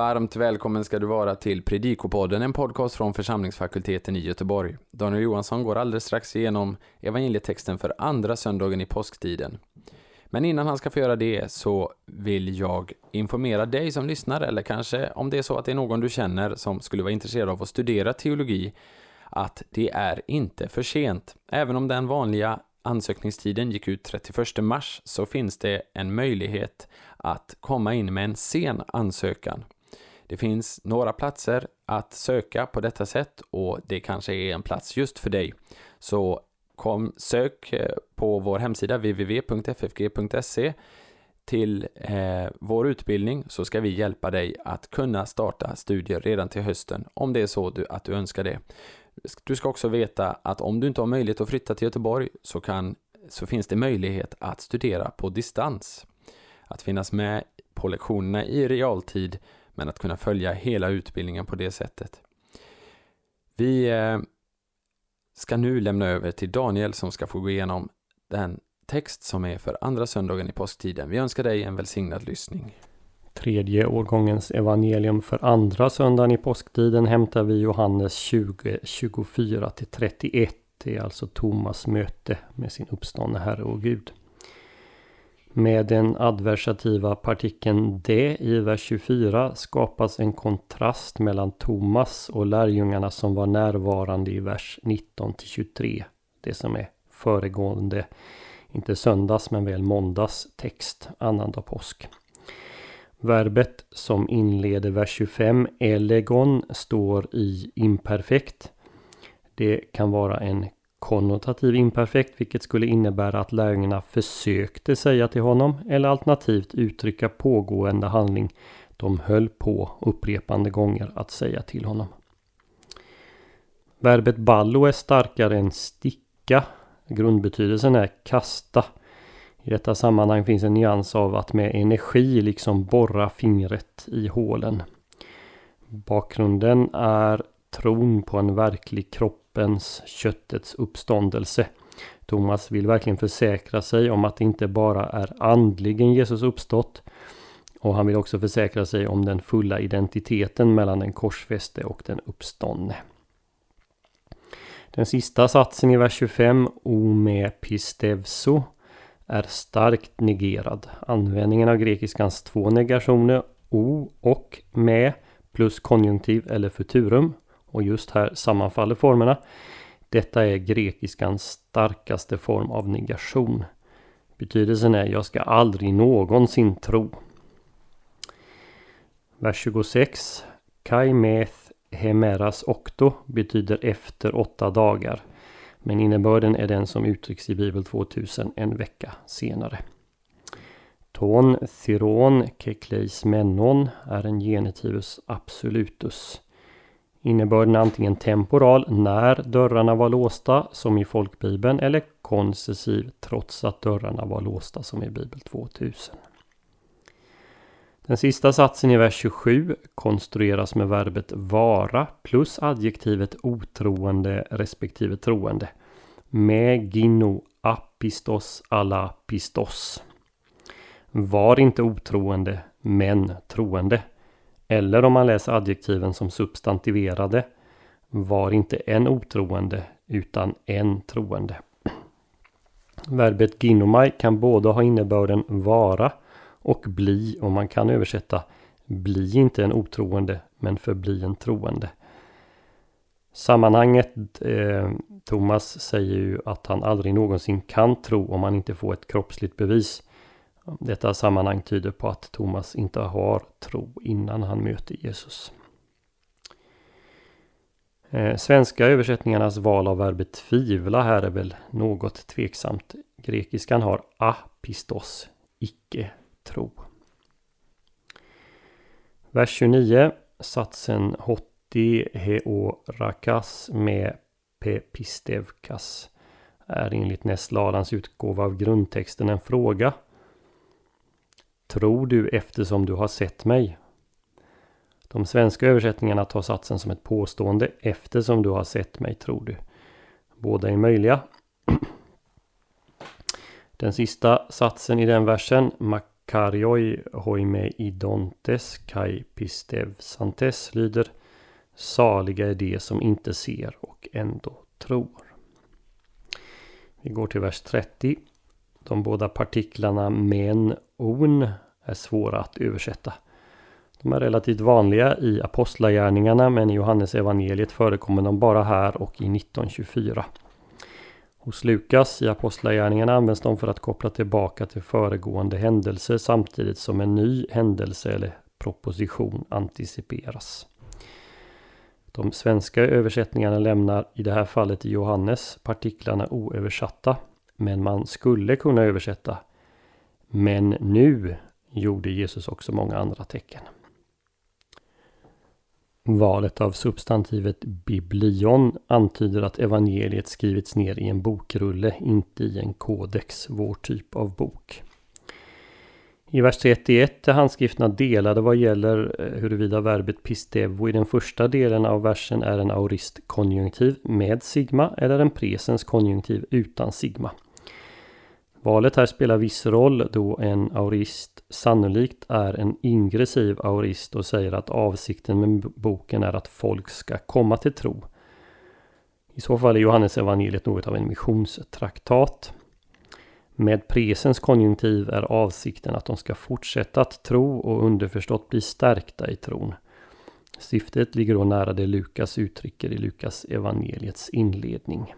Varmt välkommen ska du vara till Predikopodden, en podcast från församlingsfakulteten i Göteborg. Daniel Johansson går alldeles strax igenom evangelietexten för andra söndagen i påsktiden. Men innan han ska få göra det så vill jag informera dig som lyssnar, eller kanske om det är så att det är någon du känner som skulle vara intresserad av att studera teologi, att det är inte för sent. Även om den vanliga ansökningstiden gick ut 31 mars så finns det en möjlighet att komma in med en sen ansökan. Det finns några platser att söka på detta sätt och det kanske är en plats just för dig. Så kom, sök eh, på vår hemsida www.ffg.se till eh, vår utbildning så ska vi hjälpa dig att kunna starta studier redan till hösten om det är så du, att du önskar det. Du ska också veta att om du inte har möjlighet att flytta till Göteborg så, kan, så finns det möjlighet att studera på distans. Att finnas med på lektionerna i realtid men att kunna följa hela utbildningen på det sättet. Vi eh, ska nu lämna över till Daniel som ska få gå igenom den text som är för andra söndagen i påsktiden. Vi önskar dig en välsignad lyssning. Tredje årgångens evangelium för andra söndagen i påsktiden hämtar vi Johannes 20, 24 31. Det är alltså Thomas möte med sin uppståndne Herre och Gud. Med den adversativa partikeln D i vers 24 skapas en kontrast mellan Thomas och lärjungarna som var närvarande i vers 19 23. Det som är föregående, inte söndags men väl måndags text, annandag påsk. Verbet som inleder vers 25, elegon, står i imperfekt. Det kan vara en konnotativ imperfekt, vilket skulle innebära att lärjungarna försökte säga till honom eller alternativt uttrycka pågående handling. De höll på upprepande gånger att säga till honom. Verbet ballo är starkare än sticka. Grundbetydelsen är kasta. I detta sammanhang finns en nyans av att med energi liksom borra fingret i hålen. Bakgrunden är tron på en verklig kropp kroppens, köttets uppståndelse. Thomas vill verkligen försäkra sig om att det inte bara är andligen Jesus uppstått. Och han vill också försäkra sig om den fulla identiteten mellan den korsfäste och den uppståndne. Den sista satsen i vers 25, O med pistevso, är starkt negerad. Användningen av grekiskans två negationer, o och med plus konjunktiv eller futurum och just här sammanfaller formerna. Detta är grekiskans starkaste form av negation. Betydelsen är jag ska aldrig någonsin tro. Vers 26. Kaimeth hemeras okto betyder efter åtta dagar. Men innebörden är den som uttrycks i Bibel 2000 en vecka senare. Ton thiron kekleis menon är en genitivus absolutus. Innebörden är antingen temporal, när dörrarna var låsta, som i folkbibeln, eller koncessiv, trots att dörrarna var låsta, som i Bibel 2000. Den sista satsen i vers 27 konstrueras med verbet vara plus adjektivet otroende respektive troende. Med gino apistos alla pistos. Var inte otroende, men troende. Eller om man läser adjektiven som substantiverade. Var inte en otroende, utan en troende. Verbet ginomai kan både ha innebörden vara och bli och man kan översätta bli inte en otroende men förbli en troende. Sammanhanget eh, Thomas säger ju att han aldrig någonsin kan tro om han inte får ett kroppsligt bevis. Detta sammanhang tyder på att Thomas inte har tro innan han möter Jesus. Eh, svenska översättningarnas val av verbet tvivla här är väl något tveksamt. Grekiskan har apistos, icke tro. Vers 29, satsen hotti heorakas med pepistevkas är enligt Nästladans utgåva av grundtexten en fråga. Tror du eftersom du har sett mig? De svenska översättningarna tar satsen som ett påstående. Eftersom du har sett mig tror du. Båda är möjliga. Den sista satsen i den versen, makarioi hoime idontes kai pistevsantes lyder Saliga är de som inte ser och ändå tror. Vi går till vers 30. De båda partiklarna men, on är svåra att översätta. De är relativt vanliga i Apostlagärningarna men i Johannes evangeliet förekommer de bara här och i 1924. Hos Lukas i Apostlagärningarna används de för att koppla tillbaka till föregående händelser samtidigt som en ny händelse eller proposition anticiperas. De svenska översättningarna lämnar i det här fallet i Johannes partiklarna oöversatta. Men man skulle kunna översätta Men nu gjorde Jesus också många andra tecken. Valet av substantivet biblion antyder att evangeliet skrivits ner i en bokrulle, inte i en kodex, vår typ av bok. I vers 31 är handskrifterna delade vad gäller eh, huruvida verbet pistevo i den första delen av versen är en aoristkonjunktiv med sigma eller en presens konjunktiv utan sigma. Valet här spelar viss roll då en aurist sannolikt är en ingressiv aurist och säger att avsikten med boken är att folk ska komma till tro. I så fall är Johannes evangeliet något av en missionstraktat. Med presens konjunktiv är avsikten att de ska fortsätta att tro och underförstått bli stärkta i tron. Syftet ligger då nära det Lukas uttrycker i Lukas evangeliets inledning.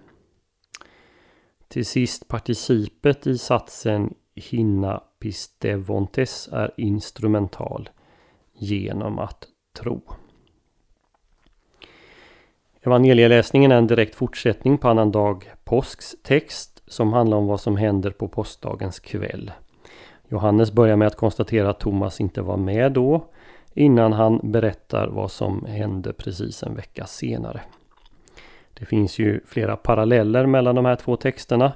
Till sist participet i satsen hinna pistevontes är instrumental genom att tro. Evangelieläsningen är en direkt fortsättning på annandag påsks text som handlar om vad som händer på påskdagens kväll. Johannes börjar med att konstatera att Thomas inte var med då innan han berättar vad som hände precis en vecka senare. Det finns ju flera paralleller mellan de här två texterna.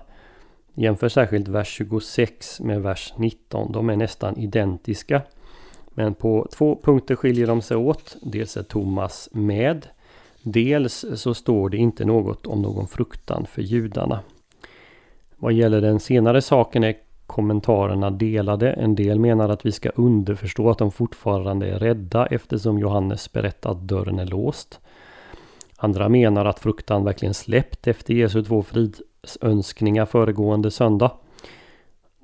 Jämför särskilt vers 26 med vers 19. De är nästan identiska. Men på två punkter skiljer de sig åt. Dels är Thomas med. Dels så står det inte något om någon fruktan för judarna. Vad gäller den senare saken är kommentarerna delade. En del menar att vi ska underförstå att de fortfarande är rädda eftersom Johannes berättar att dörren är låst. Andra menar att fruktan verkligen släppt efter Jesu två fridsönskningar föregående söndag.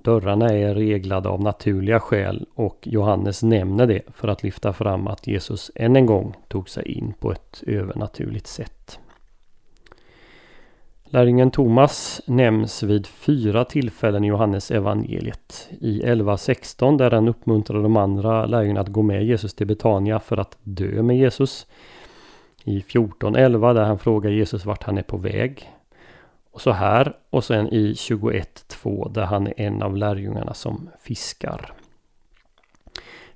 Dörrarna är reglade av naturliga skäl och Johannes nämner det för att lyfta fram att Jesus än en gång tog sig in på ett övernaturligt sätt. Lärjungen Thomas nämns vid fyra tillfällen i Johannes evangeliet. I 11.16 där han uppmuntrar de andra lärjungarna att gå med Jesus till Betania för att dö med Jesus. I 14.11 där han frågar Jesus vart han är på väg. Och så här och sen i 21.2 där han är en av lärjungarna som fiskar.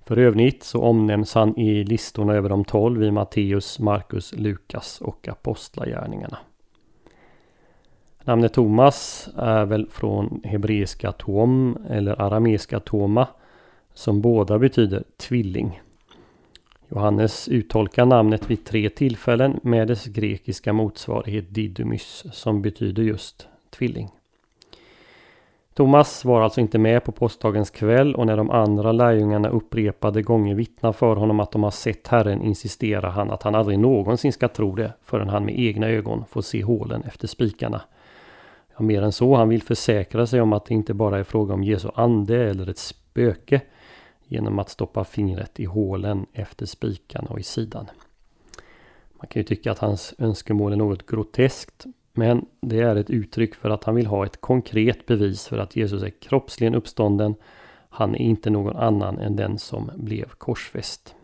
För övrigt så omnämns han i listorna över de tolv i Matteus, Markus, Lukas och Apostlagärningarna. Namnet Thomas är väl från hebreiska Tom eller arameiska Toma som båda betyder tvilling. Johannes uttolkar namnet vid tre tillfällen med dess grekiska motsvarighet Didymys som betyder just tvilling. Thomas var alltså inte med på påskdagens kväll och när de andra lärjungarna upprepade gånger vittnar för honom att de har sett Herren insisterar han att han aldrig någonsin ska tro det förrän han med egna ögon får se hålen efter spikarna. Ja, mer än så, han vill försäkra sig om att det inte bara är fråga om Jesu ande eller ett spöke genom att stoppa fingret i hålen efter spikarna och i sidan. Man kan ju tycka att hans önskemål är något groteskt men det är ett uttryck för att han vill ha ett konkret bevis för att Jesus är kroppsligen uppstånden. Han är inte någon annan än den som blev korsfäst.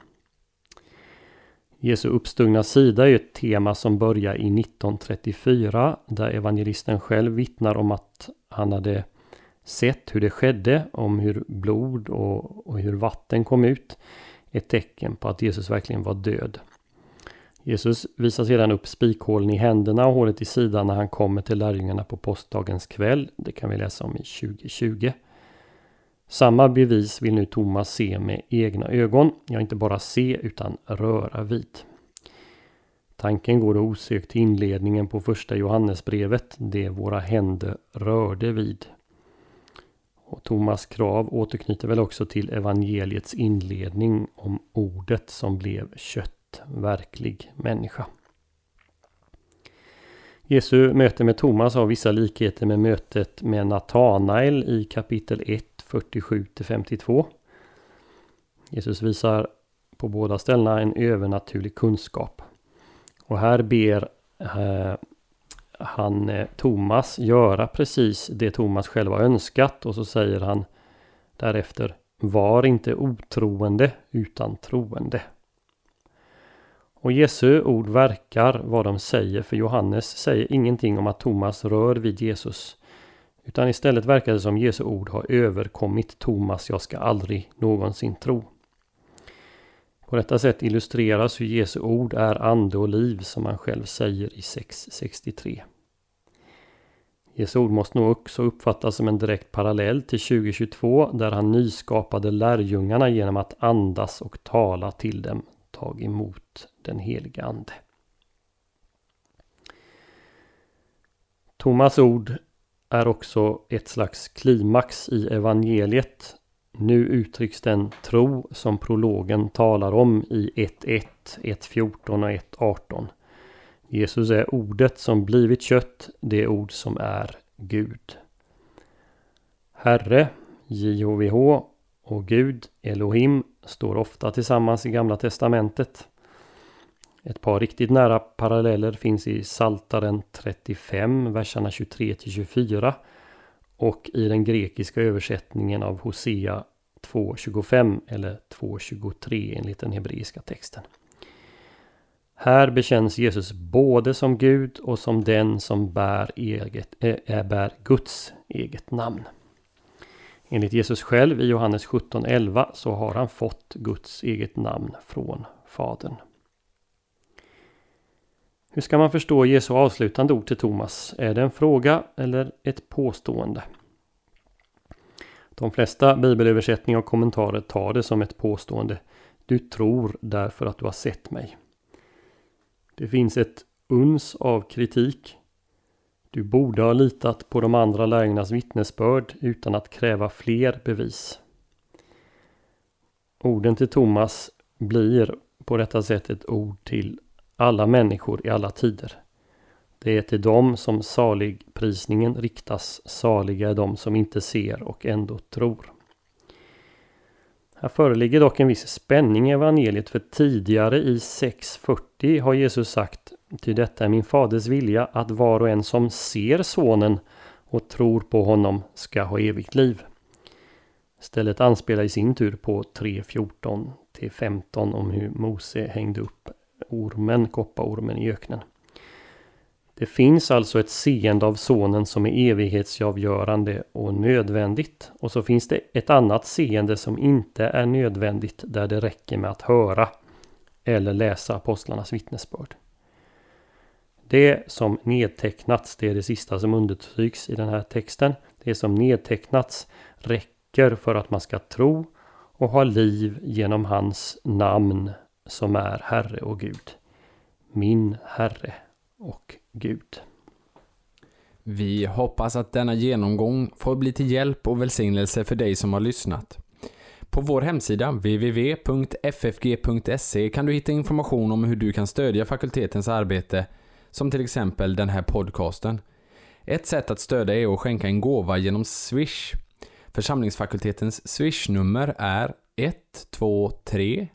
Jesu uppstungna sida är ett tema som börjar i 1934 där evangelisten själv vittnar om att han hade sett hur det skedde, om hur blod och, och hur vatten kom ut. Ett tecken på att Jesus verkligen var död. Jesus visar sedan upp spikhålen i händerna och hålet i sidan när han kommer till lärjungarna på påskdagens kväll. Det kan vi läsa om i 2020. Samma bevis vill nu Thomas se med egna ögon. Ja, inte bara se utan röra vid. Tanken går då osökt till inledningen på första Johannesbrevet. Det våra händer rörde vid. Och Thomas krav återknyter väl också till evangeliets inledning om ordet som blev kött, verklig människa. Jesu möte med Thomas har vissa likheter med mötet med Natanael i kapitel 1, 47-52. Jesus visar på båda ställena en övernaturlig kunskap. Och här ber eh, han eh, Thomas göra precis det Thomas själv har önskat och så säger han därefter Var inte otroende utan troende. Och Jesu ord verkar vad de säger för Johannes säger ingenting om att Thomas rör vid Jesus. Utan istället verkar det som Jesu ord har överkommit Thomas, jag ska aldrig någonsin tro. På detta sätt illustreras hur Jesu ord är ande och liv som han själv säger i 6.63. Jesu ord måste nog också uppfattas som en direkt parallell till 2022 där han nyskapade lärjungarna genom att andas och tala till dem, tag emot den helige Ande. Thomas ord är också ett slags klimax i evangeliet. Nu uttrycks den tro som prologen talar om i 1.1, 1.14 och 1.18. Jesus är ordet som blivit kött, det ord som är Gud. Herre, JHVH och Gud, Elohim, står ofta tillsammans i Gamla Testamentet. Ett par riktigt nära paralleller finns i Saltaren 35, verserna 23 24 och i den grekiska översättningen av Hosea 2.25 eller 2.23 enligt den hebreiska texten. Här bekänns Jesus både som Gud och som den som bär, eget, äh, bär Guds eget namn. Enligt Jesus själv i Johannes 17.11 så har han fått Guds eget namn från Fadern. Hur ska man förstå Jesu avslutande ord till Thomas? Är det en fråga eller ett påstående? De flesta bibelöversättningar och kommentarer tar det som ett påstående. Du tror därför att du har sett mig. Det finns ett uns av kritik. Du borde ha litat på de andra lärjungarnas vittnesbörd utan att kräva fler bevis. Orden till Thomas blir på detta sätt ett ord till alla människor i alla tider. Det är till dem som saligprisningen riktas. Saliga är de som inte ser och ändå tror. Här föreligger dock en viss spänning i evangeliet för tidigare i 6.40 har Jesus sagt Ty detta är min faders vilja att var och en som ser sonen och tror på honom ska ha evigt liv. Stället anspelar i sin tur på 3.14 till 15 om hur Mose hängde upp ormen, kopparormen i öknen. Det finns alltså ett seende av sonen som är evighetsavgörande och nödvändigt. Och så finns det ett annat seende som inte är nödvändigt där det räcker med att höra eller läsa apostlarnas vittnesbörd. Det som nedtecknats, det är det sista som understryks i den här texten. Det som nedtecknats räcker för att man ska tro och ha liv genom hans namn som är Herre och Gud. Min Herre och Gud. Vi hoppas att denna genomgång får bli till hjälp och välsignelse för dig som har lyssnat. På vår hemsida www.ffg.se kan du hitta information om hur du kan stödja fakultetens arbete, som till exempel den här podcasten. Ett sätt att stödja är att skänka en gåva genom Swish. Församlingsfakultetens Swish-nummer är 123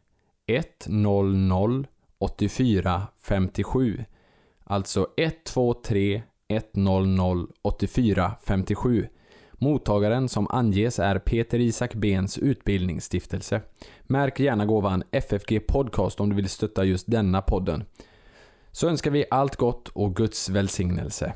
100 84 57 Alltså 123 100 84 57. Mottagaren som anges är Peter Isak Bens utbildningsstiftelse. Märk gärna gåvan FFG Podcast om du vill stötta just denna podden. Så önskar vi allt gott och Guds välsignelse.